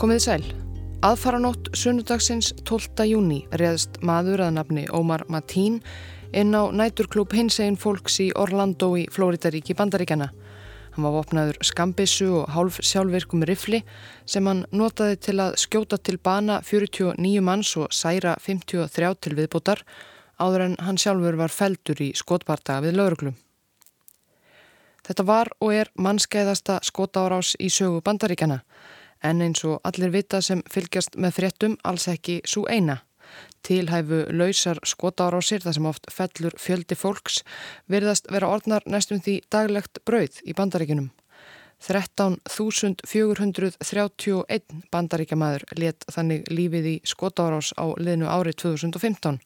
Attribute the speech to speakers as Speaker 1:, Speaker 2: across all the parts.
Speaker 1: Komiði sæl. Aðfaranótt sunnudagsins 12. júni reðst maður að nafni Ómar Matín inn á næturklub hinsegin fólks í Orlando í Flóridaríki bandaríkjana. Hann var vopnaður skambissu og hálf sjálfvirkum rifli sem hann notaði til að skjóta til bana 49 manns og særa 53 til viðbútar áður en hann sjálfur var feldur í skotbardaga við lauruglum. Þetta var og er mannskeiðasta skotárás í sögu bandaríkjana en eins og allir vita sem fylgjast með fréttum alls ekki svo eina. Tilhæfu lausar skotárásir þar sem oft fellur fjöldi fólks virðast vera orðnar næstum því daglegt brauð í bandaríkunum. 13.431 bandaríkjamaður let þannig lífið í skotárás á liðnu árið 2015,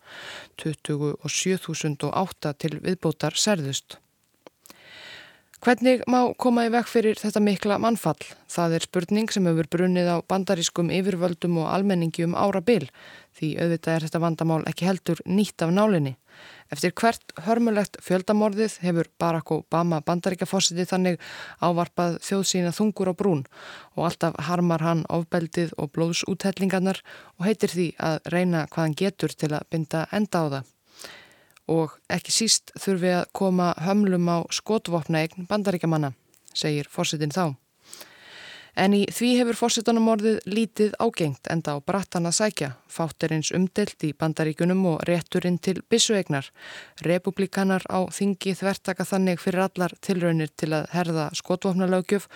Speaker 1: 27.008 til viðbótar serðust. Hvernig má koma í vekk fyrir þetta mikla mannfall? Það er spurning sem hefur brunnið á bandarískum yfirvöldum og almenningi um ára byl því auðvitað er þetta vandamál ekki heldur nýtt af nálinni. Eftir hvert hörmulegt fjöldamorðið hefur Barack Obama bandaríkjafossiti þannig ávarpað þjóðsýna þungur á brún og alltaf harmar hann ofbeldið og blóðsúthellingarnar og heitir því að reyna hvað hann getur til að binda enda á það og ekki síst þurfi að koma hömlum á skotvopnaegn bandaríkjamanna, segir fórsetin þá. En í því hefur fórsetunum orðið lítið ágengt enda á brattan að sækja, fátt er eins umdelt í bandaríkunum og rétturinn til bissuegnar. Republikanar á þingi þvertaka þannig fyrir allar tilraunir til að herða skotvopnalaugjöf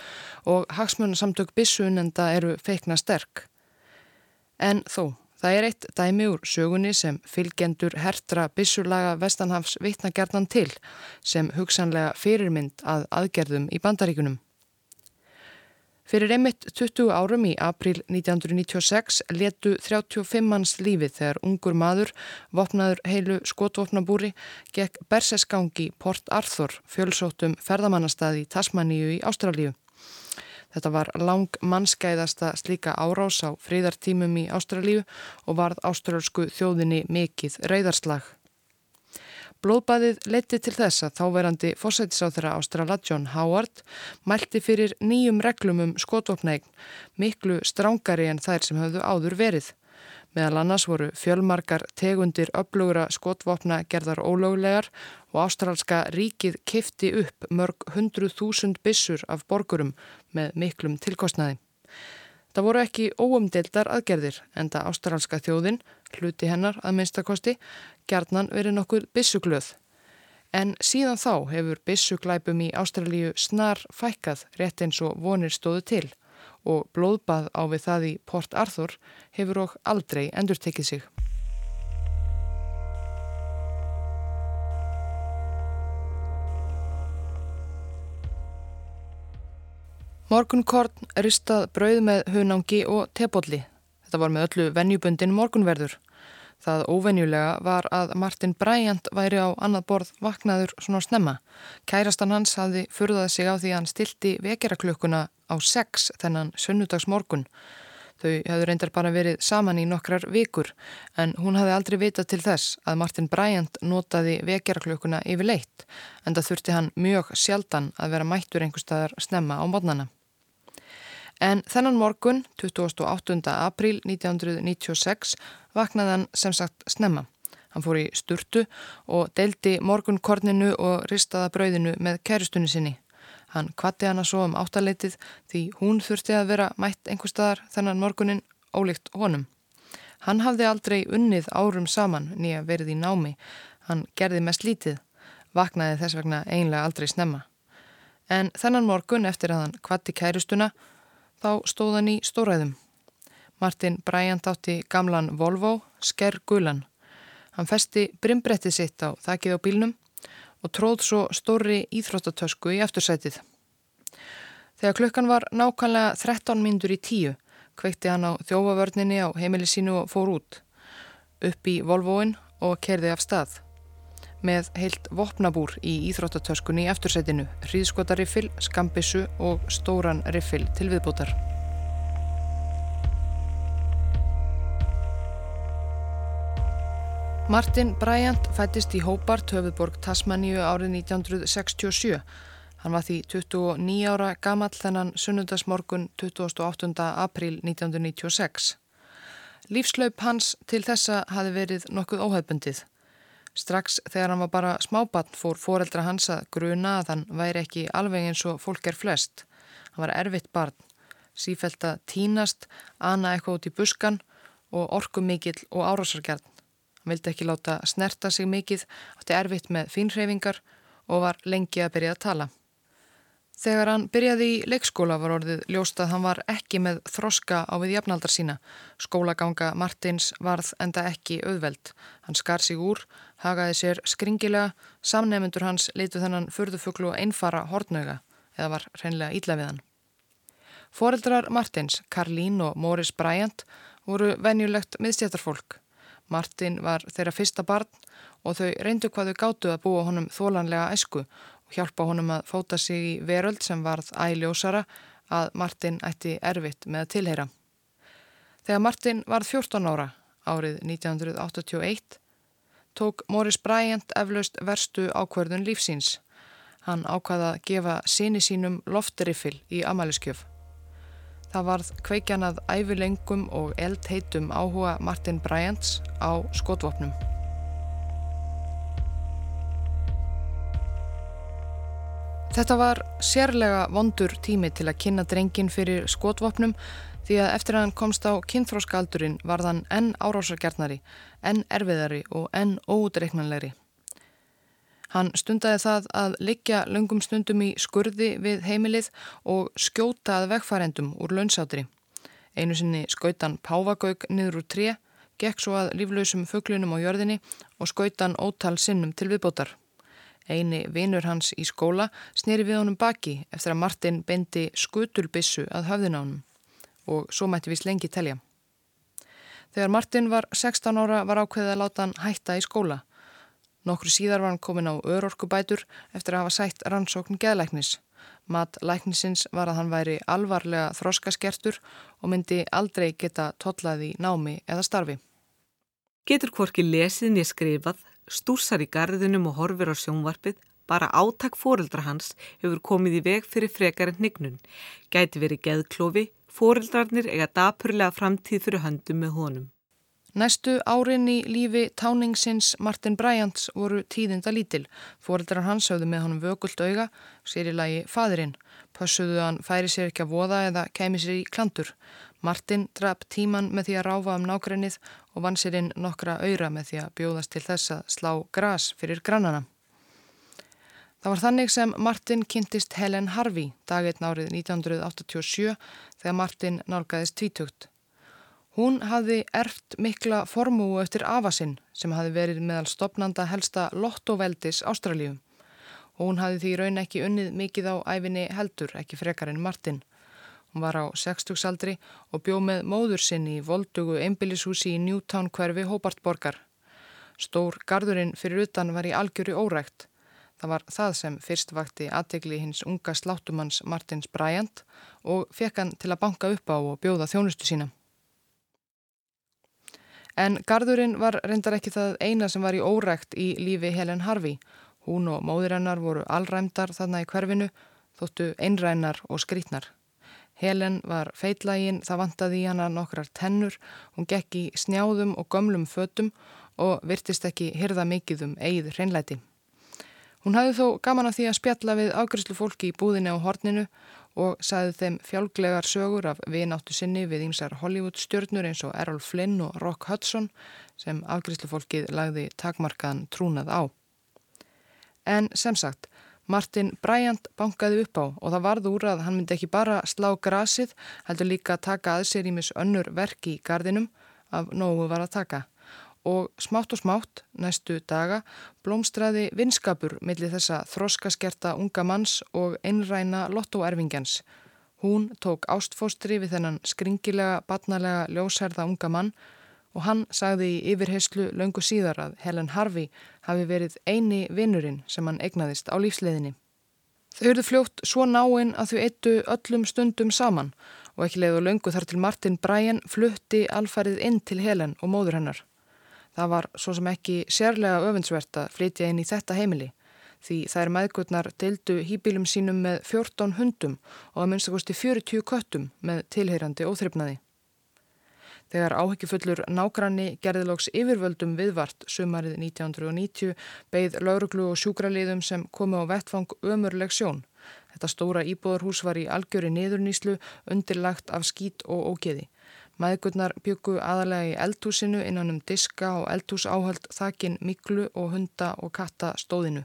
Speaker 1: og hagsmunarsamtök bissuunenda eru feikna sterk. En þó, Það er eitt dæmi úr sögunni sem fylgjendur hertra bissulaga Vestanhafs vittnagjarnan til sem hugsanlega fyrirmynd að aðgerðum í bandaríkunum. Fyrir einmitt 20 árum í april 1996 letu 35 manns lífið þegar ungur maður, vopnaður heilu skotvopnabúri, gekk Bersesgangi Port Arthur fjölsóttum ferðamannastadi í Tasmaníu í Ástralíu. Þetta var lang mannskæðasta slíka árás á fríðartímum í Ástralíu og varð ástralsku þjóðinni mikill reyðarslag. Blóðbæðið leti til þess að þáverandi fósætisáþra Ástrala John Howard mælti fyrir nýjum reglum um skotvopnægn, miklu strángari en þær sem höfðu áður verið. Meðal annars voru fjölmarkar tegundir öflugra skotvopna gerðar ólöglegar og ástralska ríkið kifti upp mörg hundru þúsund bissur af borgurum með miklum tilkostnaði. Það voru ekki óumdeildar aðgerðir en það ástralska þjóðin, hluti hennar að minnstakosti, gerðnan verið nokkur bissuglöð. En síðan þá hefur bissuglæpum í Ástralíu snar fækkað rétt eins og vonir stóðu til og blóðbað á við það í Port Arthur hefur og aldrei endur tekið sig. Morgunkorn ristað brauð með hunangi og tepolli. Þetta var með öllu venjubundin morgunverður. Það óvenjulega var að Martin Bryant væri á annað borð vaknaður svona snemma. Kærastan hans hafði furðað sig á því að hann stilti vekjaraklökkuna á sex þennan sunnudagsmorgun. Þau hefðu reyndar bara verið saman í nokkrar vikur en hún hafði aldrei vitað til þess að Martin Bryant notaði vekjaraklökkuna yfir leitt en það þurfti hann mjög sjaldan að vera mættur einhverstaðar snemma á mótnana. En þennan morgun, 28. apríl 1996, vaknaði hann sem sagt snemma. Hann fór í sturtu og deildi morgunkorninu og ristaða brauðinu með kæristunni sinni. Hann kvatti hana svo um áttaleitið því hún þurfti að vera mætt einhver staðar þennan morgunin ólíkt honum. Hann hafði aldrei unnið árum saman nýja verið í námi. Hann gerði mest lítið, vaknaði þess vegna einlega aldrei snemma. En þennan morgun eftir að hann kvatti kæristuna þá stóðan í stóræðum. Martin Bryant átti gamlan Volvo, Sker Gulan. Hann festi brimbrettið sitt á þakkið á bílnum og tróð svo stóri íþróttatösku í eftirsætið. Þegar klukkan var nákvæmlega 13 mindur í tíu kveikti hann á þjófavörninni á heimili sínu og fór út, upp í Volvoin og kerði af stað með heilt vopnabúr í íþróttatöskunni í eftirsætinu, hríðskotariffil, skambissu og stóran riffil til viðbútar. Martin Bryant fættist í Hobart, höfuborg Tasmaníu árið 1967. Hann var því 29 ára gamall þennan sunnundasmorgun 28. april 1996. Lífslaup hans til þessa hafi verið nokkuð óhefbundið. Strax þegar hann var bara smábann fór foreldra hans að gruna að hann væri ekki alveg eins og fólk er flest. Hann var erfitt barn, sífælt að tínast, ana eitthvað út í buskan og orku mikill og árásargjarn. Hann vildi ekki láta snerta sig mikill, átti erfitt með fínhreyfingar og var lengi að byrja að tala. Þegar hann byrjaði í leikskóla var orðið ljóst að hann var ekki með þroska á við jafnaldar sína. Skólaganga Martins varð enda ekki auðveld. Hann skar sig úr, hagaði sér skringilega, samnefnendur hans leitu þennan furðufuglu einfara hortnöga eða var reynlega ídla við hann. Fóreldrar Martins, Karlín og Morris Bryant voru venjulegt miðstjættarfólk. Martin var þeirra fyrsta barn og þau reyndu hvað þau gáttu að búa honum þólanlega æsku hjálpa honum að fóta sig í veröld sem varð æljósara að Martin ætti erfitt með að tilheyra. Þegar Martin varð 14 ára, árið 1981, tók Morris Bryant eflaust verstu ákverðun lífsíns. Hann ákvaða að gefa síni sínum loftriffil í amaliskjöf. Það varð kveikjanað æfilengum og eldheitum áhuga Martin Bryants á skotvopnum. Þetta var sérlega vondur tími til að kynna drengin fyrir skotvopnum því að eftir að hann komst á kynþróskaldurinn var þann enn árásargjarnari, enn erfiðari og enn ódreiknanlegri. Hann stundaði það að liggja löngum stundum í skurði við heimilið og skjóta að vegfærendum úr launsátri. Einu sinni skautan Páfagauk niður úr tré, gekk svo að líflausum fugglunum á jörðinni og skautan ótal sinnum til viðbótar. Eini vinur hans í skóla snýri við honum baki eftir að Martin bendi skutulbissu að höfðin á honum og svo mætti við slengi telja. Þegar Martin var 16 ára var ákveðið að láta hann hætta í skóla. Nokkru síðar var hann komin á örorkubætur eftir að hafa sætt rannsókn geðlæknis. Mat læknisins var að hann væri alvarlega þroskaskertur og myndi aldrei geta tollaði námi eða starfi.
Speaker 2: Getur hvorki lesið niður skrifað stúsar í garðinum og horfir á sjónvarpið, bara átak fóreldra hans hefur komið í veg fyrir frekarinn hnignun. Gæti verið geðklofi, fóreldrarnir eiga dapurlega framtíð fyrir höndum með honum.
Speaker 1: Næstu árin í lífi táningsins Martin Bryants voru tíðinda lítil. Fóreldrar hans höfðu með honum vökult auga, sér í lagi fadurinn. Pössuðu hann færi sér ekki að voða eða kemi sér í klandur. Martin draf tíman með því að ráfa um nákrennið og vann sér inn nokkra auðra með því að bjóðast til þess að slá gras fyrir grannana. Það var þannig sem Martin kynntist Helen Harvey daginn árið 1987 þegar Martin nálgæðist tvítugt. Hún hafði erft mikla formúu eftir afasinn sem hafði verið meðal stopnanda helsta lottoveldis Ástralíu. Hún hafði því raun ekki unnið mikið á æfinni heldur, ekki frekar en Martin. Hún var á 60-saldri og bjóð með móður sinni í voldugu einbillishúsi í Newtown hverfi Hóbartborgar. Stór gardurinn fyrir utan var í algjöru órækt. Það var það sem fyrst vakti aðtegli hins unga sláttumanns Martins Bryant og fekk hann til að banka upp á og bjóða þjónustu sína. En gardurinn var reyndar ekki það eina sem var í órækt í lífi Helen Harvey. Hún og móður hennar voru allræmdar þarna í hverfinu, þóttu einrænar og skrítnar. Helen var feitlægin, það vantaði í hana nokkrar tennur, hún gekk í snjáðum og gömlum fötum og virtist ekki hyrða mikið um eigið hreinlæti. Hún hafði þó gaman af því að spjalla við ágriðslu fólki í búðinni á horninu og sagði þeim fjálglegar sögur af vináttu sinni við ýmsar Hollywood stjörnur eins og Errol Flynn og Rock Hudson sem ágriðslu fólkið lagði takmarkaðan trúnað á. En sem sagt, Martin Bryant bankaði upp á og það varð úr að hann myndi ekki bara slá grasið, heldur líka taka að sér ímis önnur verk í gardinum af nógu var að taka. Og smátt og smátt, næstu daga, blómstræði vinskapur millir þessa þroskaskerta unga manns og einræna lottoerfingjans. Hún tók ástfóstri við þennan skringilega, batnalega, ljósherða unga mann og hann sagði í yfirheyslu löngu síðar að Helen Harvey hafi verið eini vinnurinn sem hann egnaðist á lífsleðinni. Þau eruð fljótt svo náinn að þau eittu öllum stundum saman og ekki leiðu löngu þar til Martin Bryan flutti alfarið inn til Helen og móður hennar. Það var svo sem ekki sérlega öfundsvert að flytja inn í þetta heimili. því þær meðgutnar deildu hýbílum sínum með 14 hundum og að minnstakosti 40 köttum með tilheyrandi óþryfnaði. Þegar áhyggjufullur nágranni gerðilóks yfirvöldum viðvart sumarið 1990 beigð lauruglu og sjúkraliðum sem komi á vettfang ömurleg sjón. Þetta stóra íbúðarhús var í algjöri niðurnýslu undirlagt af skít og ógeði. Maðgurnar byggu aðalega í eldhúsinu innan um diska og eldhúsáhald þakin miklu og hunda og katta stóðinu.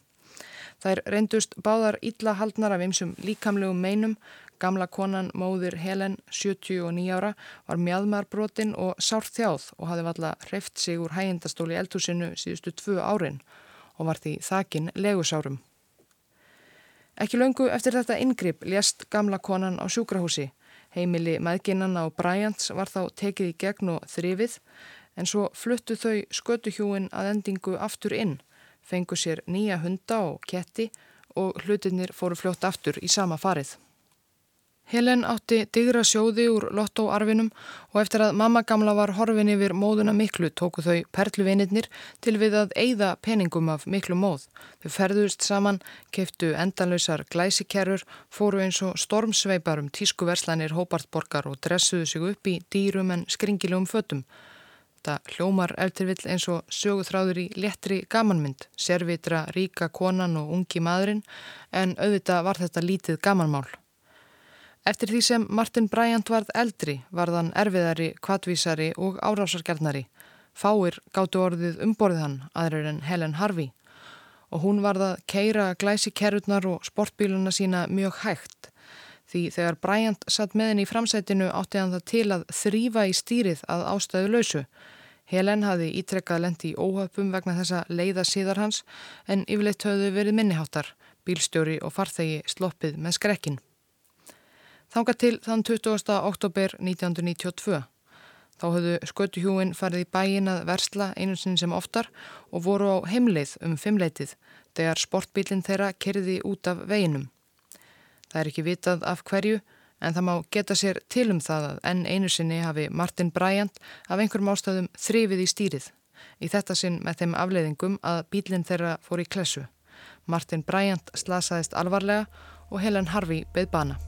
Speaker 1: Þær reyndust báðar illa haldnar af einsum líkamlegum meinum Gamla konan móðir Helen, 79 ára, var mjadmarbrotin og sárt þjáð og hafði valla hreift sig úr hægindastóli eldhúsinu síðustu tvö árin og var því þakin legusárum. Ekki löngu eftir þetta yngripp lést gamla konan á sjúkrahúsi. Heimili meðginnanna og Bryants var þá tekið í gegn og þrifið en svo fluttu þau skötuhjúin að endingu aftur inn, fengu sér nýja hunda og ketti og hlutinir fóru fljótt aftur í sama farið. Helen átti digra sjóði úr lottóarfinum og eftir að mamma gamla var horfin yfir móðuna miklu tóku þau perluvinirnir til við að eigða peningum af miklu móð. Þau ferðust saman, keiftu endanlausar glæsikerfur, fóru eins og stormsveipar um tískuverslanir hópartborgar og dressuðu sig upp í dýrum en skringilegum fötum. Það hljómar eftir vill eins og söguþráður í lettri gamanmynd, servitra, ríka konan og ungi maðurinn en auðvitað var þetta lítið gamanmál. Eftir því sem Martin Bryant varð eldri varðan erfiðari, kvatvísari og árásargjarnari. Fáir gáttu orðið umborðið hann, aðrir en Helen Harvey. Og hún varð að keira glæsi kerutnar og sportbíluna sína mjög hægt. Því þegar Bryant satt með henni í framsætinu átti hann það til að þrýfa í stýrið að ástæðu lausu. Helen hafi ítrekkað lendi í óhöpum vegna þessa leiða síðar hans en yfirleitt höfðu verið minniháttar, bílstjóri og farþegi sloppið með skrekkin. Þanga til þann 20. oktober 1992. Þá höfðu skötuhjúin farið í bæin að versla einu sinn sem oftar og voru á heimleið um fimmleitið þegar sportbílinn þeirra kerði út af veginum. Það er ekki vitað af hverju en það má geta sér til um það að enn einu sinni hafi Martin Bryant af einhverjum ástæðum þrifið í stýrið. Í þetta sinn með þeim afleiðingum að bílinn þeirra fór í klessu. Martin Bryant slasaðist alvarlega og Helen Harvey beð bana.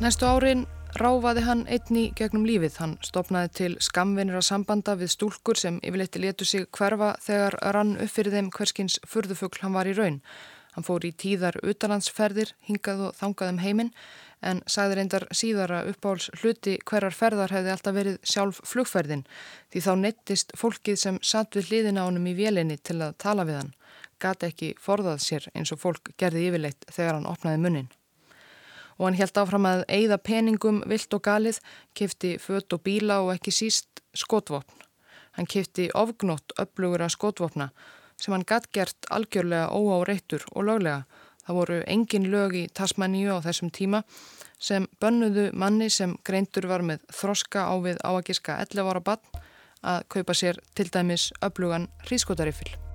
Speaker 1: Næstu árin ráfaði hann einni gegnum lífið. Hann stopnaði til skamvinir að sambanda við stúlkur sem yfirleitti letu sig hverfa þegar rann upp fyrir þeim hverskins furðufugl hann var í raun. Hann fór í tíðar utalansferðir, hingað og þangað um heiminn en sagði reyndar síðara uppáhals hluti hverjar ferðar hefði alltaf verið sjálf flugferðin því þá nettist fólkið sem satt við hliðina ánum í vélinni til að tala við hann. Gati ekki forðað sér eins og fólk gerði yfirleitt þegar hann opnaði munnin og hann held áfram að eigða peningum vilt og galið, kifti fött og bíla og ekki síst skotvopn. Hann kifti ofgnótt upplugur að skotvopna sem hann gatt gert algjörlega óáreittur og löglega. Það voru engin lög í Tasmaníu á þessum tíma sem bönnuðu manni sem greintur var með þroska á við áagiska 11 ára bann að kaupa sér til dæmis upplugan hrískotarifil.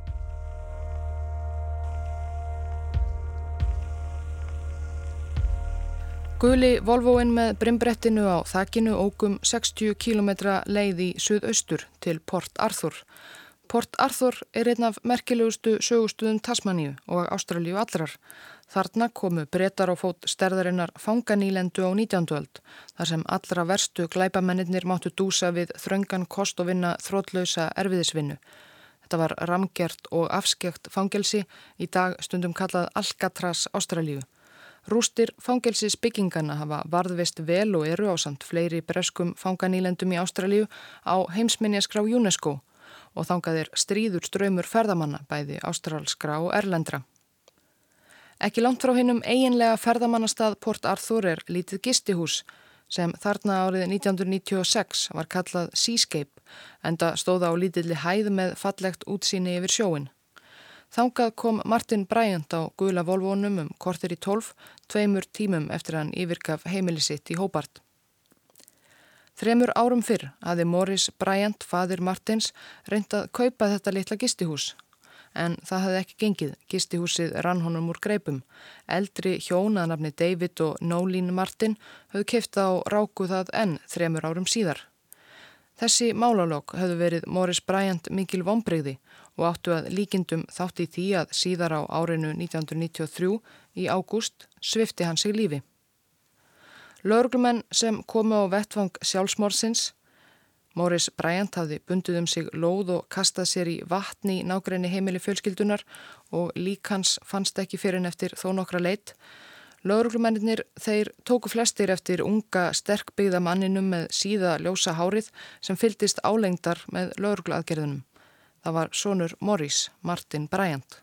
Speaker 1: Guli Volvoinn með brimbrettinu á þakkinu ógum 60 km leið í suðaustur til Port Arthur. Port Arthur er einn af merkilegustu sögustuðum Tasmaníu og Ástralíu allrar. Þarna komu breytar á fót sterðarinnar fanganílendu á 19. öld þar sem allra verstu glæpamennir máttu dúsa við þröngan kost og vinna þrótlausa erfiðisvinnu. Þetta var ramgjert og afskjökt fangelsi í dag stundum kallað Alcatraz Ástralíu. Rústir fangelsis byggingana hafa varðvist vel og eru á samt fleiri breskum fanganýlendum í Ástralíu á heimsminjaskrá UNESCO og þangað er stríður ströymur ferðamanna bæði ástralskra og erlendra. Ekki langt frá hinnum eiginlega ferðamannastað Port Arthur er lítið gistihús sem þarna árið 1996 var kallað Seascape enda stóða á lítilli hæð með fallegt útsýni yfir sjóin. Þangað kom Martin Bryant á gula volvónum um kortir í tólf, tveimur tímum eftir hann yfirgaf heimilisitt í Hóbart. Þremur árum fyrr aði Morris Bryant, fadir Martins, reynd að kaupa þetta litla gistihús. en það hafði ekki gengið. Gistihúsið rann honum úr greipum. Eldri hjónaðnafni David og Nólín Martin höfðu kifta á ráku það enn þremur árum síðar. Þessi málalokk höfðu verið Morris Bryant mikil vonbreyði og áttu að líkindum þátt í því að síðar á árinu 1993 í ágúst svifti hann sig lífi. Lörglumenn sem komu á vettvang sjálfsmórsins Morris Bryant hafði bundið um sig lóð og kastað sér í vatni í nákrenni heimili fjölskyldunar og lík hans fannst ekki fyrir en eftir þó nokkra leitt. Lauruglumennir þeir tóku flestir eftir unga sterkbyggða manninum með síða ljósa hárið sem fyldist álengdar með lauruglaðgerðunum. Það var sonur Morris, Martin Bryant.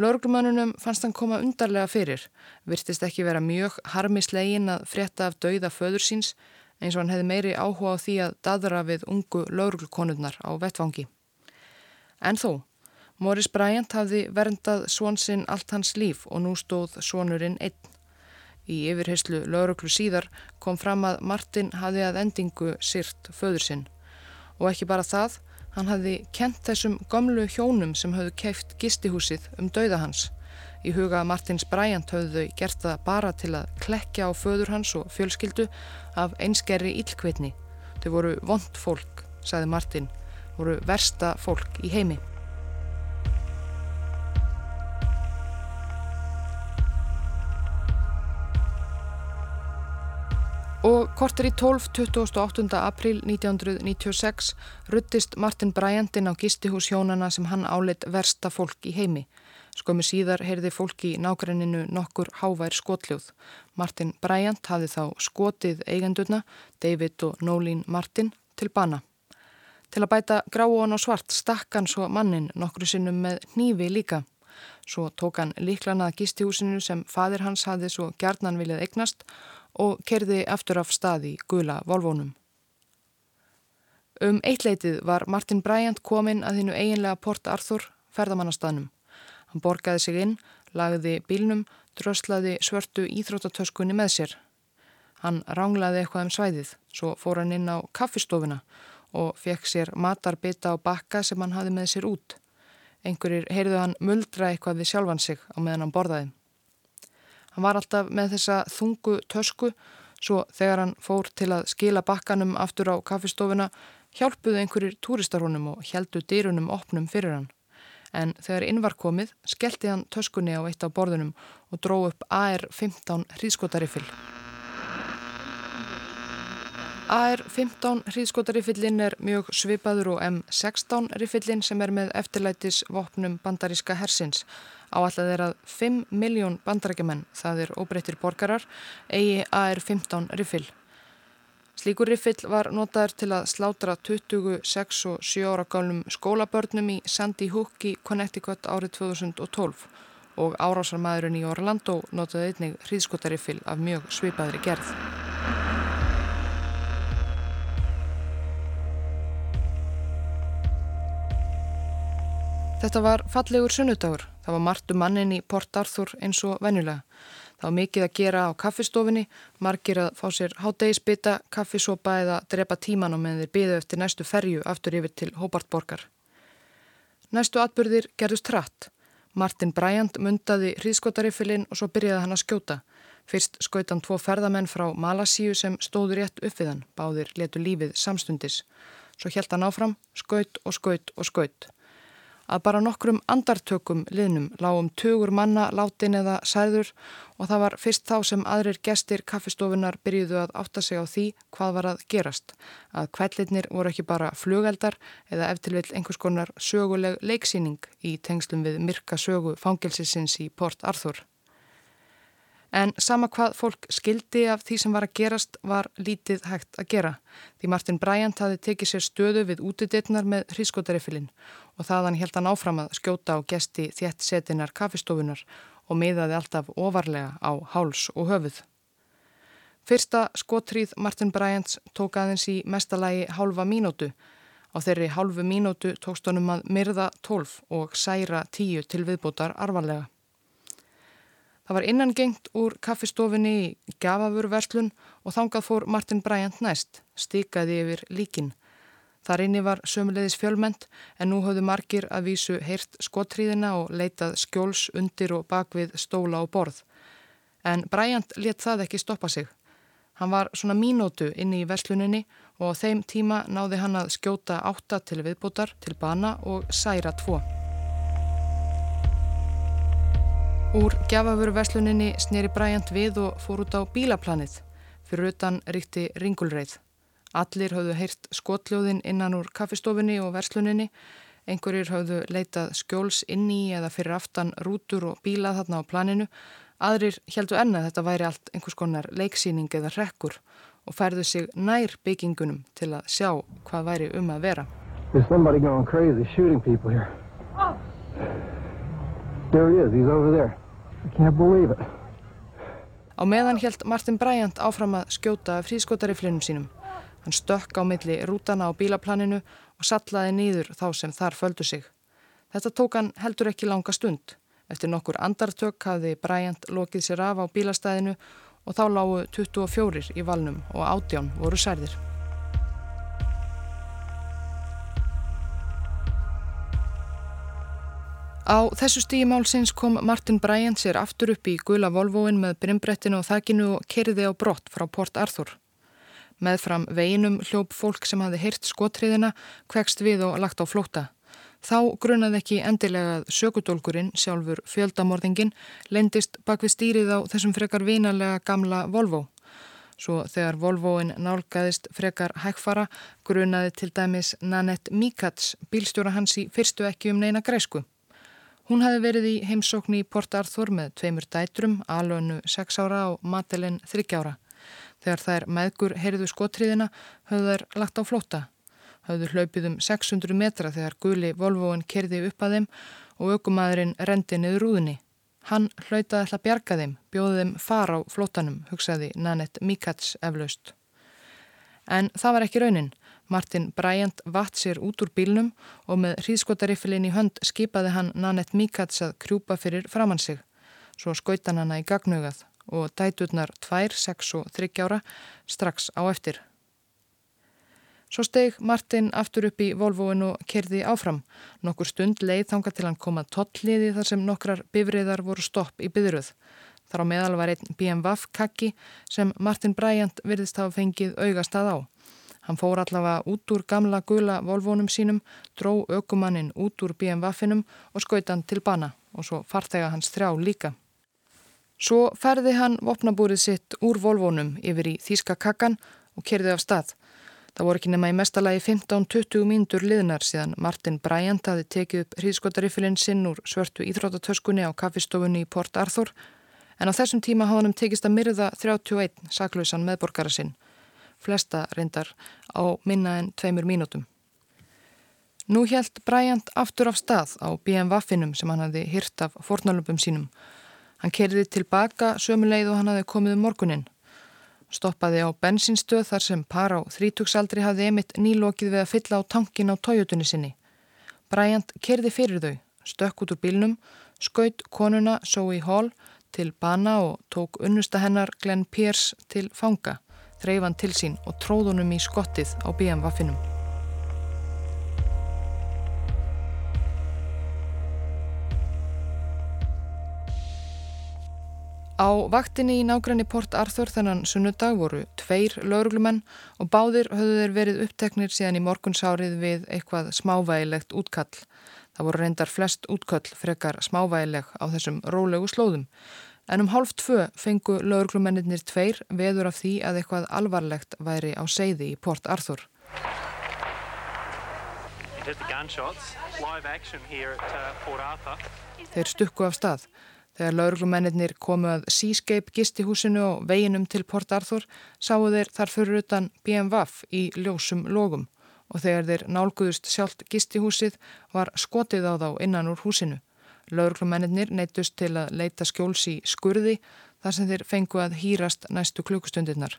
Speaker 1: Lauruglumennunum fannst hann koma undarlega fyrir, virtist ekki vera mjög harmislegin að frétta af dauða föður síns eins og hann hefði meiri áhuga á því að dadra við ungu lauruglukonurnar á vettvangi. En þó, Morris Bryant hafði verndað svonsinn allt hans líf og nú stóð svonurinn einn. Í yfirheyslu lauruglu síðar kom fram að Martin hafði að endingu syrt föður sinn. Og ekki bara það, hann hafði kent þessum gamlu hjónum sem hafðu keift gistihúsið um dauða hans. Í huga Martins Bryant höfðu þau gert það bara til að klekja á föður hans og fjölskyldu af einskerri íllkveitni. Þau voru vond fólk, saði Martin, voru versta fólk í heimi. Og kortir í 12. 28. april 1996 ruttist Martin Bryant inn á gistihús hjónana sem hann áleitt versta fólk í heimi. Skömmu síðar heyrði fólki í nákrenninu nokkur hávær skotljóð. Martin Bryant hafði þá skotið eigendurna, David og Nólín Martin, til bana. Til að bæta gráan og svart stakkan svo mannin nokkru sinnum með nýfi líka. Svo tók hann líklanað gistihúsinu sem fadir hans hafði svo gjarnan viljað eignast og kerði aftur af staði gula volvónum. Um eitleitið var Martin Bryant kominn að þínu eiginlega Port Arthur ferðamannastanum. Hann borgaði sig inn, lagði bílnum, dröslaði svörtu íþróttatöskunni með sér. Hann ránglaði eitthvað um svæðið, svo fór hann inn á kaffistofuna og fekk sér matarbita á bakka sem hann hafi með sér út. Einhverjir heyrðu hann muldra eitthvað við sjálfan sig á meðan hann borðaði. Hann var alltaf með þessa þungu tösku, svo þegar hann fór til að skila bakkanum aftur á kaffistofuna hjálpuðu einhverjir túristarhónum og heldu dýrunum opnum fyrir hann en þegar inn var komið skellti hann töskunni á eitt á borðunum og dró upp AR-15 hríðskotarifill. AR-15 hríðskotarifillin er mjög svipaður og M16 rifillin sem er með eftirlætis vopnum bandaríska hersins. Áallega er að 5 miljón bandarækjumenn, það er óbreyttir borgarar, eigi AR-15 rifill. Slíkur riffill var notaður til að slátra 26 og 7 ára gálum skólabörnum í Sandy Hook í Connecticut árið 2012 og árásarmæðurinn í Orlando notaði einnig hríðskotariffill af mjög svipaðri gerð. Þetta var fallegur sunnudagur. Það var margt um mannin í Port Arthur eins og venjulega. Það var mikið að gera á kaffistofinni, margir að fá sér hátdegisbytta, kaffisopa eða drepa tíman á meðan þeir byðu eftir næstu ferju aftur yfir til Hóbartborgar. Næstu atbyrðir gerðust hratt. Martin Bryant mundaði hríðskotariffilinn og svo byrjaði hann að skjóta. Fyrst skaut hann tvo ferðamenn frá Malasíu sem stóður rétt upp við hann, báðir letu lífið samstundis. Svo helt hann áfram, skaut og skaut og skaut að bara nokkrum andartökum liðnum lágum tugur manna látin eða sæður og það var fyrst þá sem aðrir gestir kaffistofunar byrjuðu að átta sig á því hvað var að gerast. Að kvællirnir voru ekki bara flugeldar eða eftirvill einhvers konar söguleg leiksýning í tengslum við myrka sögu fangelsisins í Port Arthur. En sama hvað fólk skildi af því sem var að gerast var lítið hægt að gera. Því Martin Bryant hafi tekið sér stöðu við útiditnar með hrískotarifilinn og þaðan held hann áfram að skjóta á gesti þétt setinar kafistofunar og miðaði alltaf ofarlega á háls og höfuð. Fyrsta skotríð Martin Bryants tók aðeins í mestalagi hálfa mínútu. Á þeirri hálfu mínútu tókst honum að myrða tólf og særa tíu til viðbútar arvarlega. Það var innangengt úr kaffistofinni í gafafurverslun og þangað fór Martin Bryant næst, stikaði yfir líkin. Þar inni var sömulegðis fjölment en nú höfðu margir að vísu heyrt skottriðina og leitað skjóls undir og bakvið stóla og borð. En Bryant let það ekki stoppa sig. Hann var svona mínótu inni í versluninni og á þeim tíma náði hann að skjóta átta til viðbútar til bana og særa tvo. Úr gjafafuru versluninni sneri Bryant við og fór út á bílaplanið. Fyrir utan ríkti ringulreið. Allir hafðu heyrt skotljóðin innan úr kaffistofinni og versluninni. Einhverjir hafðu leitað skjóls inni eða fyrir aftan rútur og bílað þarna á planinu. Aðrir heldu enna þetta væri allt einhvers konar leiksýning eða rekkur og færðu sig nær byggingunum til að sjá hvað væri um að vera.
Speaker 3: There's somebody going crazy shooting people here. There he is, he's over there. I can't believe it.
Speaker 1: Á meðan held Martin Bryant áfram að skjóta frískotariflinum sínum. Hann stökk á milli rútana á bílaplaninu og sallaði nýður þá sem þar földu sig. Þetta tók hann heldur ekki langa stund. Eftir nokkur andartök hafði Bryant lokið sér af á bílastæðinu og þá lágu 24 í valnum og átján voru særðir. Á þessu stígi málsins kom Martin Bryant sér aftur upp í gula Volvoin með brimbrettinu og þakkinu og kerði á brott frá Port Arthur. Meðfram veginum hljóp fólk sem hafi heyrt skotriðina, kvekst við og lagt á flóta. Þá grunaði ekki endilega að sökudólkurinn, sjálfur fjöldamorðingin, lendist bak við stýrið á þessum frekar vinalega gamla Volvo. Svo þegar Volvoin nálgæðist frekar hægfara, grunaði til dæmis Nanette Mikats, bílstjóra hans í fyrstu ekki um neina græsku. Hún hafi verið í heimsókn í Port Arthur með tveimur dætrum, alönu 6 ára og Madeleine 30 ára. Þegar þær meðgur heyrðu skotriðina höfðu þær lagt á flóta. Höfðu hlaupið um 600 metra þegar guli Volvoin kerði upp að þeim og aukumæðurinn rendi niður rúðinni. Hann hlautaði alltaf bjarga þeim, bjóði þeim far á flótanum, hugsaði Nanette Mikats eflaust. En það var ekki raunin. Martin Bryant vatt sér út úr bílnum og með hríðskotarifilinn í hönd skipaði hann Nanette Mikats að krjúpa fyrir framann sig. Svo skautan hana í gagnugað og dæturnar 2, 6 og 30 ára strax á eftir. Svo steg Martin aftur upp í Volvoin og kerði áfram. Nokkur stund leið þanga til hann koma tottliði þar sem nokkrar bifriðar voru stopp í byðruð. Þar á meðal var einn BMW kakki sem Martin Bryant virðist hafa fengið augastað á. Hann fór allavega út úr gamla gula Volvónum sínum, dró aukumannin út úr BMW-finum og skautan til bana og svo farþega hans þrjá líka. Svo ferði hann vopnabúrið sitt úr Volvónum yfir í Þíska kakkan og kerði af stað. Það voru ekki nema í mestalagi 15-20 mínútur liðnar síðan Martin Bryant hafi tekið upp hríðskotarifilinn sinn úr svörtu íþrótatöskunni á kaffistofunni í Port Arthur en á þessum tíma hafði hann tekist að myrða 31 saklausan meðborgara sinn. Flesta reyndar á minna en tveimur mínútum. Nú helt Bryant aftur af stað á BMW-finum sem hann hafi hyrt af fornalöpum sínum Hann kerði tilbaka sömuleið og hann hafi komið um morgunin. Stoppaði á bensinstöð þar sem par á þrítugsaldri hafði emitt nýlokið við að fylla á tankin á tójutunni sinni. Bryant kerði fyrir þau, stökk út úr bílnum, skaut konuna Zoe Hall til bana og tók unnusta hennar Glenn Pierce til fanga, þreifan til sín og tróðunum í skottið á BMW-finum. Á vaktinni í nágræni Port Arthur þennan sunnudag voru tveir lauruglumenn og báðir höfðu þeir verið uppteknir síðan í morgunsárið við eitthvað smávægilegt útkall. Það voru reyndar flest útköll frekar smávægileg á þessum rólegu slóðum. En um hálf tvö fengu lauruglumennir tveir veður af því að eitthvað alvarlegt væri á seiði í Port Arthur. Uh, þeir stukku af stað. Þegar lauruglumennir komu að Seascape gistihúsinu og veginum til Port Arthur sáu þeir þar fyrir utan BMWF í ljósum logum og þegar þeir nálguðust sjálft gistihúsið var skotið á þá innan úr húsinu. Lauruglumennir neittust til að leita skjóls í skurði þar sem þeir fengu að hýrast næstu klukkustundirnar.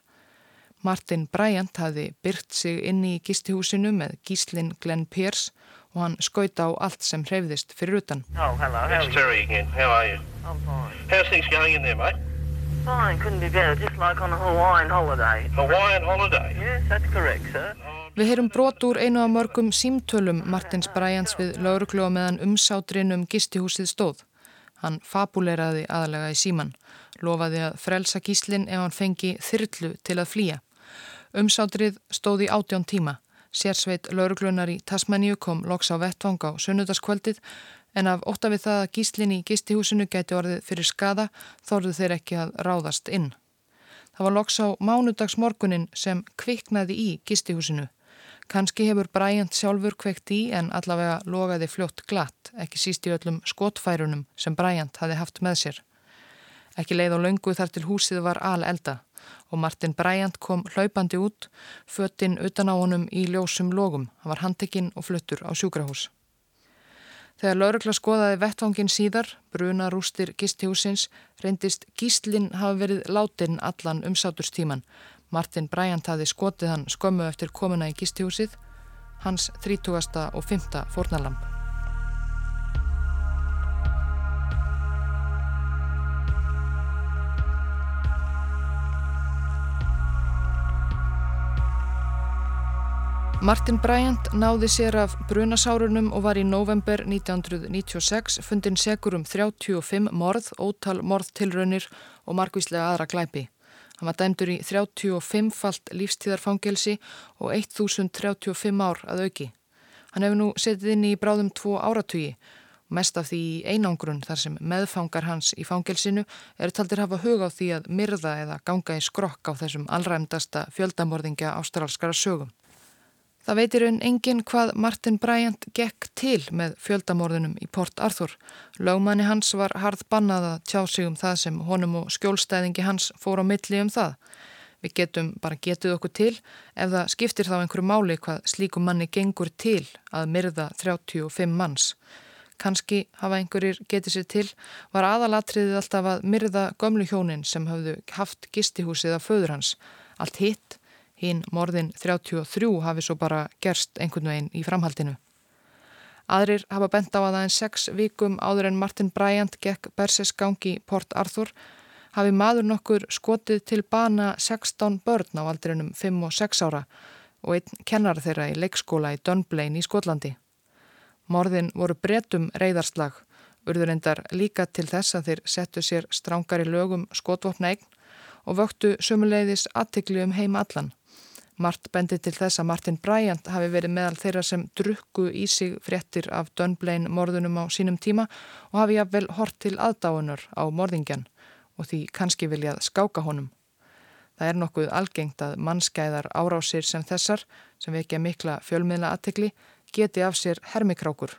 Speaker 1: Martin Bryant hafi byrt sig inni í gistihúsinu með gíslinn Glenn Pierce og hann skauta á allt sem hreyfðist fyrir utan.
Speaker 4: Oh, hello. It's Terry again. How are you? I'm fine. How's things going in there, mate? Fine, couldn't be better, just like on a Hawaiian holiday.
Speaker 5: Hawaiian holiday?
Speaker 4: Yes, that's correct, sir.
Speaker 1: Við heyrum brot úr einu af mörgum símtölum Martins Bryants við lauruglu og meðan umsátrin um gistihúsið stóð. Hann fabuleraði aðalega í síman, lofaði að frelsa gíslinn ef hann fengi þyrlu til að flýja. Umsátrið stóð í átjón tíma. Sérsveit lauruglunar í Tasmaníu kom loks á vettvang á sunnudaskvöldið en af ótta við það að gíslinn í gistihúsinu gæti orðið fyrir skada þorðu þeir ekki að ráðast inn. Það var loks á mánudagsmorgunin sem kviknaði í gistihúsinu. Kanski hefur Bryant sjálfur kveikt í en allavega logaði fljótt glatt, ekki síst í öllum skotfærunum sem Bryant hafi haft með sér. Ekki leið á laungu þar til húsið var al elda og Martin Bryant kom hlaupandi út, föttinn utan á honum í ljósum logum. Hann var handekinn og fluttur á sjúkrahús. Þegar laurugla skoðaði vettvangin síðar, bruna rústir gistihúsins, reyndist gíslinn hafi verið látin allan umsáturstíman. Martin Bryant hafi skotið hann skömmu eftir komuna í gistihúsið, hans 30. og 5. fórnalamp. Martin Bryant náði sér af brunasárunum og var í november 1996 fundin segur um 35 morð, ótal morðtilraunir og margvíslega aðra glæpi. Hann var dæmdur í 35 falt lífstíðarfangelsi og 1035 ár að auki. Hann hefur nú setið inn í bráðum tvo áratugi, mest af því í einangrun þar sem meðfangar hans í fangelsinu eru taldir hafa hug á því að myrða eða ganga í skrokk á þessum allræmdasta fjöldamorðingja ástralskara sögum. Það veitir raun engin hvað Martin Bryant gekk til með fjöldamorðunum í Port Arthur. Lögmanni hans var harð bannað að tjá sig um það sem honum og skjólstæðingi hans fór á milli um það. Við getum bara getið okkur til ef það skiptir þá einhverju máli hvað slíkum manni gengur til að myrða 35 manns. Kanski hafa einhverjir getið sér til var aðalatriðið alltaf að myrða gömlu hjónin sem hafðu haft gistihúsið af föður hans. Allt hitt Hinn morðin 33 hafi svo bara gerst einhvern veginn í framhaldinu. Aðrir hafa bent á að aðeins sex vikum áður en Martin Bryant gekk Berses gangi Port Arthur hafi maður nokkur skotið til bana 16 börn á aldrinum 5 og 6 ára og einn kennar þeirra í leikskóla í Dunblane í Skotlandi. Morðin voru bretum reyðarslag, urður endar líka til þess að þeir settu sér strángari lögum skotvopna eign og vöktu sömuleiðis aðtikli um heima allan. Mart bendi til þess að Martin Bryant hafi verið meðal þeirra sem drukku í sig fréttir af Dunblane morðunum á sínum tíma og hafi jafnvel hort til aðdáunar á morðingjan og því kannski viljað skáka honum. Það er nokkuð algengt að mannskæðar árásir sem þessar, sem vekja mikla fjölmiðla aðtekli, geti af sér hermikrákur.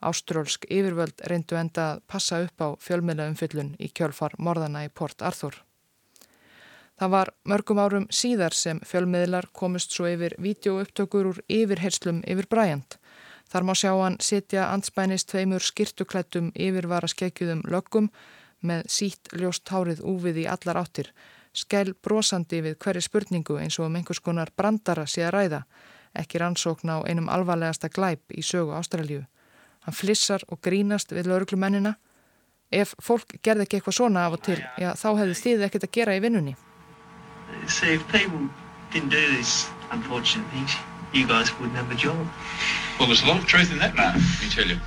Speaker 1: Ástrólsk yfirvöld reyndu enda að passa upp á fjölmiðla umfyllun í kjölfar morðana í Port Arthur. Það var mörgum árum síðar sem fjölmiðlar komist svo yfir vídeoupptökur úr yfirherslum yfir Bryant. Þar má sjá hann sitja anspænist tveimur skirtuklættum yfirvara skekjuðum löggum með sítt ljóst hárið úfið í allar áttir, skell brosandi við hverju spurningu eins og um einhvers konar brandara sé að ræða, ekki rannsókn á einum alvarlegasta glæp í sögu Ástralju. Hann flissar og grínast við lauruglumennina. Ef fólk gerði ekki eitthvað svona af og til, já þá hefði þið ekkert að gera í vinnunni.
Speaker 6: See, if people didn't do these unfortunate things, you guys wouldn't have a job.
Speaker 5: Well, there's a lot of truth in that, man, let me tell you.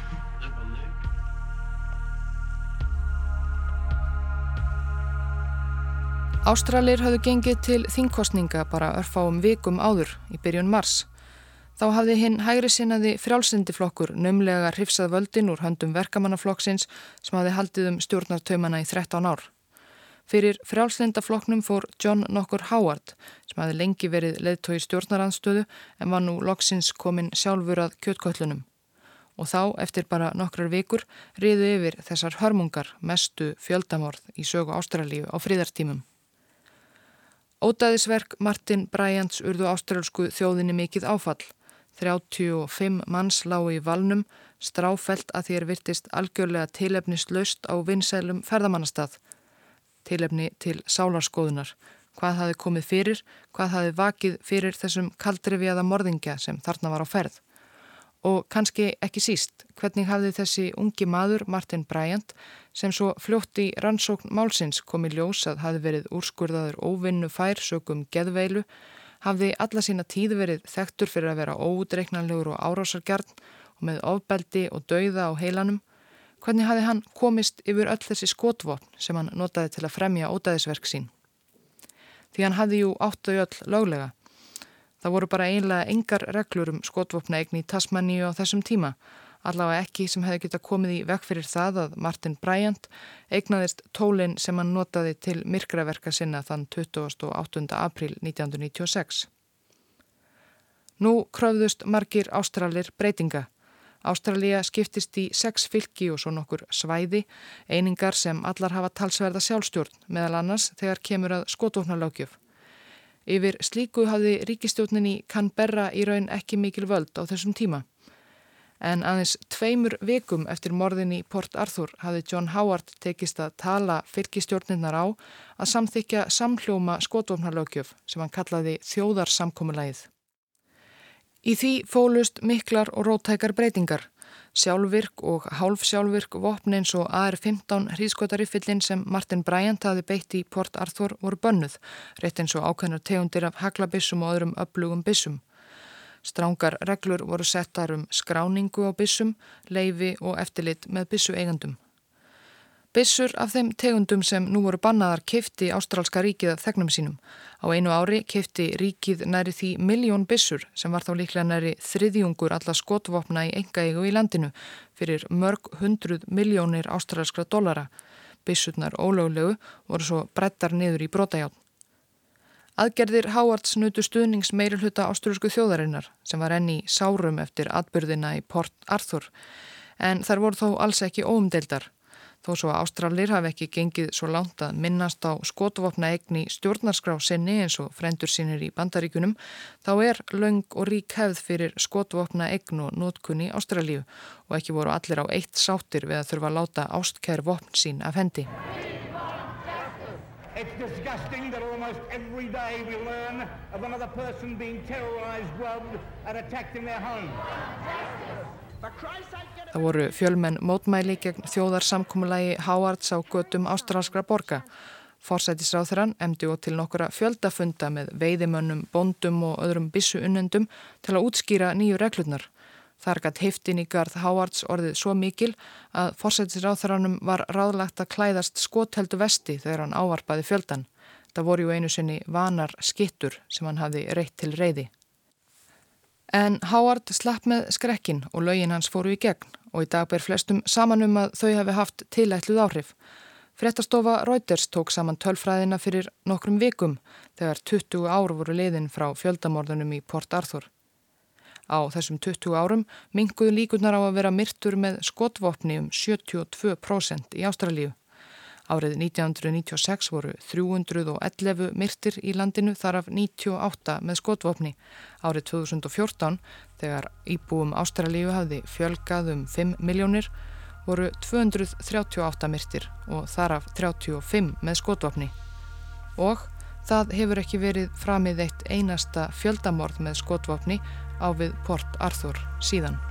Speaker 1: Ástralir hafðu gengið til þingkostninga bara örfáum vikum áður í byrjun mars. Þá hafði hinn hægri sinnaði frjálsindiflokkur nömlega hrifsað völdin úr höndum verkamannaflokksins sem hafði haldið um stjórnartaumana í 13 ár. Fyrir frjálslindafloknum fór John nokkur Howard sem hafi lengi verið leðtói stjórnaranstöðu en var nú loksins komin sjálfur að kjötköllunum. Og þá, eftir bara nokkrar vikur, riðu yfir þessar hörmungar mestu fjöldamorð í sögu Ástralíu á fríðartímum. Ótaðisverk Martin Bryants urðu ástralsku þjóðinni mikið áfall. 35 manns lágu í valnum, stráfelt að þér virtist algjörlega tilefnist löst á vinsælum ferðamannastað tilefni til sálarskoðunar, hvað hafi komið fyrir, hvað hafi vakið fyrir þessum kaldrifiða morðingja sem þarna var á ferð. Og kannski ekki síst, hvernig hafði þessi ungi maður Martin Bryant sem svo fljótt í rannsókn málsins kom í ljós að hafi verið úrskurðaður óvinnu fær sögum geðveilu, hafði alla sína tíð verið þektur fyrir að vera ódreiknanlegur og árásargjarn og með ofbeldi og dauða á heilanum, hvernig hafði hann komist yfir öll þessi skotvopn sem hann notaði til að fremja ódæðisverk sín. Því hann hafði jú áttu öll löglega Það voru bara einlega engar reglur um skotvopnaegni í Tasmaníu á þessum tíma, allavega ekki sem hefði geta komið í vekk fyrir það að Martin Bryant eignaðist tólinn sem hann notaði til myrkraverka sinna þann 28. april 1996. Nú kröfðust margir ástralir breytinga. Ástralja skiptist í sex fylki og svo nokkur svæði, einingar sem allar hafa talsverða sjálfstjórn, meðal annars þegar kemur að skotvopnalögjöf. Yfir slíku hafði ríkistjóninni Canberra í raun ekki mikil völd á þessum tíma. En aðeins tveimur vikum eftir morðin í Port Arthur hafði John Howard tekist að tala fyrkistjórninnar á að samþykja samhljóma skotvofnarlögjöf sem hann kallaði þjóðarsamkomulægið. Í því fólust miklar og rótækar breytingar. Sjálfvirk og hálfsjálfvirk vopn eins og AR-15 hríðskotariffillin sem Martin Bryant hafi beitt í Port Arthur voru bönnuð, rétt eins og ákveðnar tegundir af haglabissum og öðrum öflugum bissum. Strángar reglur voru settar um skráningu á bissum, leifi og eftirlit með bissu eigandum. Bissur af þeim tegundum sem nú voru bannaðar kifti Ástrálska ríkið af þegnum sínum. Á einu ári kifti ríkið næri því miljón bissur sem var þá líklega næri þriðjungur alla skotvopna í enga eigu í landinu fyrir mörg hundruð miljónir ástrálskra dollara. Bissurnar ólöglegu voru svo brettar niður í brotajátn. Aðgerðir Háards nutu stuðnings meirulhuta ástrálsku þjóðarinnar sem var enni sárum eftir atbyrðina í Port Arthur en þar voru þó alls ekki óumdeildar. Þó svo að Ástralir hafi ekki gengið svo langt að minnast á skotvopna egni stjórnarskrá sinni eins og frendur sínir í bandaríkunum, þá er laung og rík hefð fyrir skotvopna egn og nótkunni Ástralíu og ekki voru allir á eitt sáttir við að þurfa að láta ástkær vopn sín af hendi. It's disgusting that almost every day we learn of another person being terrorized, robbed and attacked in their home. Það voru fjölmenn mótmæli gegn þjóðarsamkúmulagi Háards á götum ástralskra borga. Forsætisráþurann emdi og til nokkura fjöldafunda með veiðimönnum, bondum og öðrum bissu unnendum til að útskýra nýju reglurnar. Þar gætt heiftin í garð Háards orðið svo mikil að forsætisráþurannum var ráðlagt að klæðast skotheldu vesti þegar hann ávarpaði fjöldan. Það voru ju einu sinni vanar skittur sem hann hafi reitt til reyði. En Howard slapp með skrekkin og lögin hans fóru í gegn og í dag ber flestum saman um að þau hefði haft tilætluð áhrif. Frettastofa Reuters tók saman tölfræðina fyrir nokkrum vikum þegar 20 ár voru liðin frá fjöldamorðunum í Port Arthur. Á þessum 20 árum minguðu líkunar á að vera myrtur með skotvopni um 72% í Ástralíu. Árið 1996 voru 311 myrtir í landinu þar af 98 með skotvopni. Árið 2014, þegar íbúum Ástralíu hafði fjölgað um 5 miljónir, voru 238 myrtir og þar af 35 með skotvopni. Og það hefur ekki verið framið eitt einasta fjöldamorð með skotvopni á við Port Arthur síðan.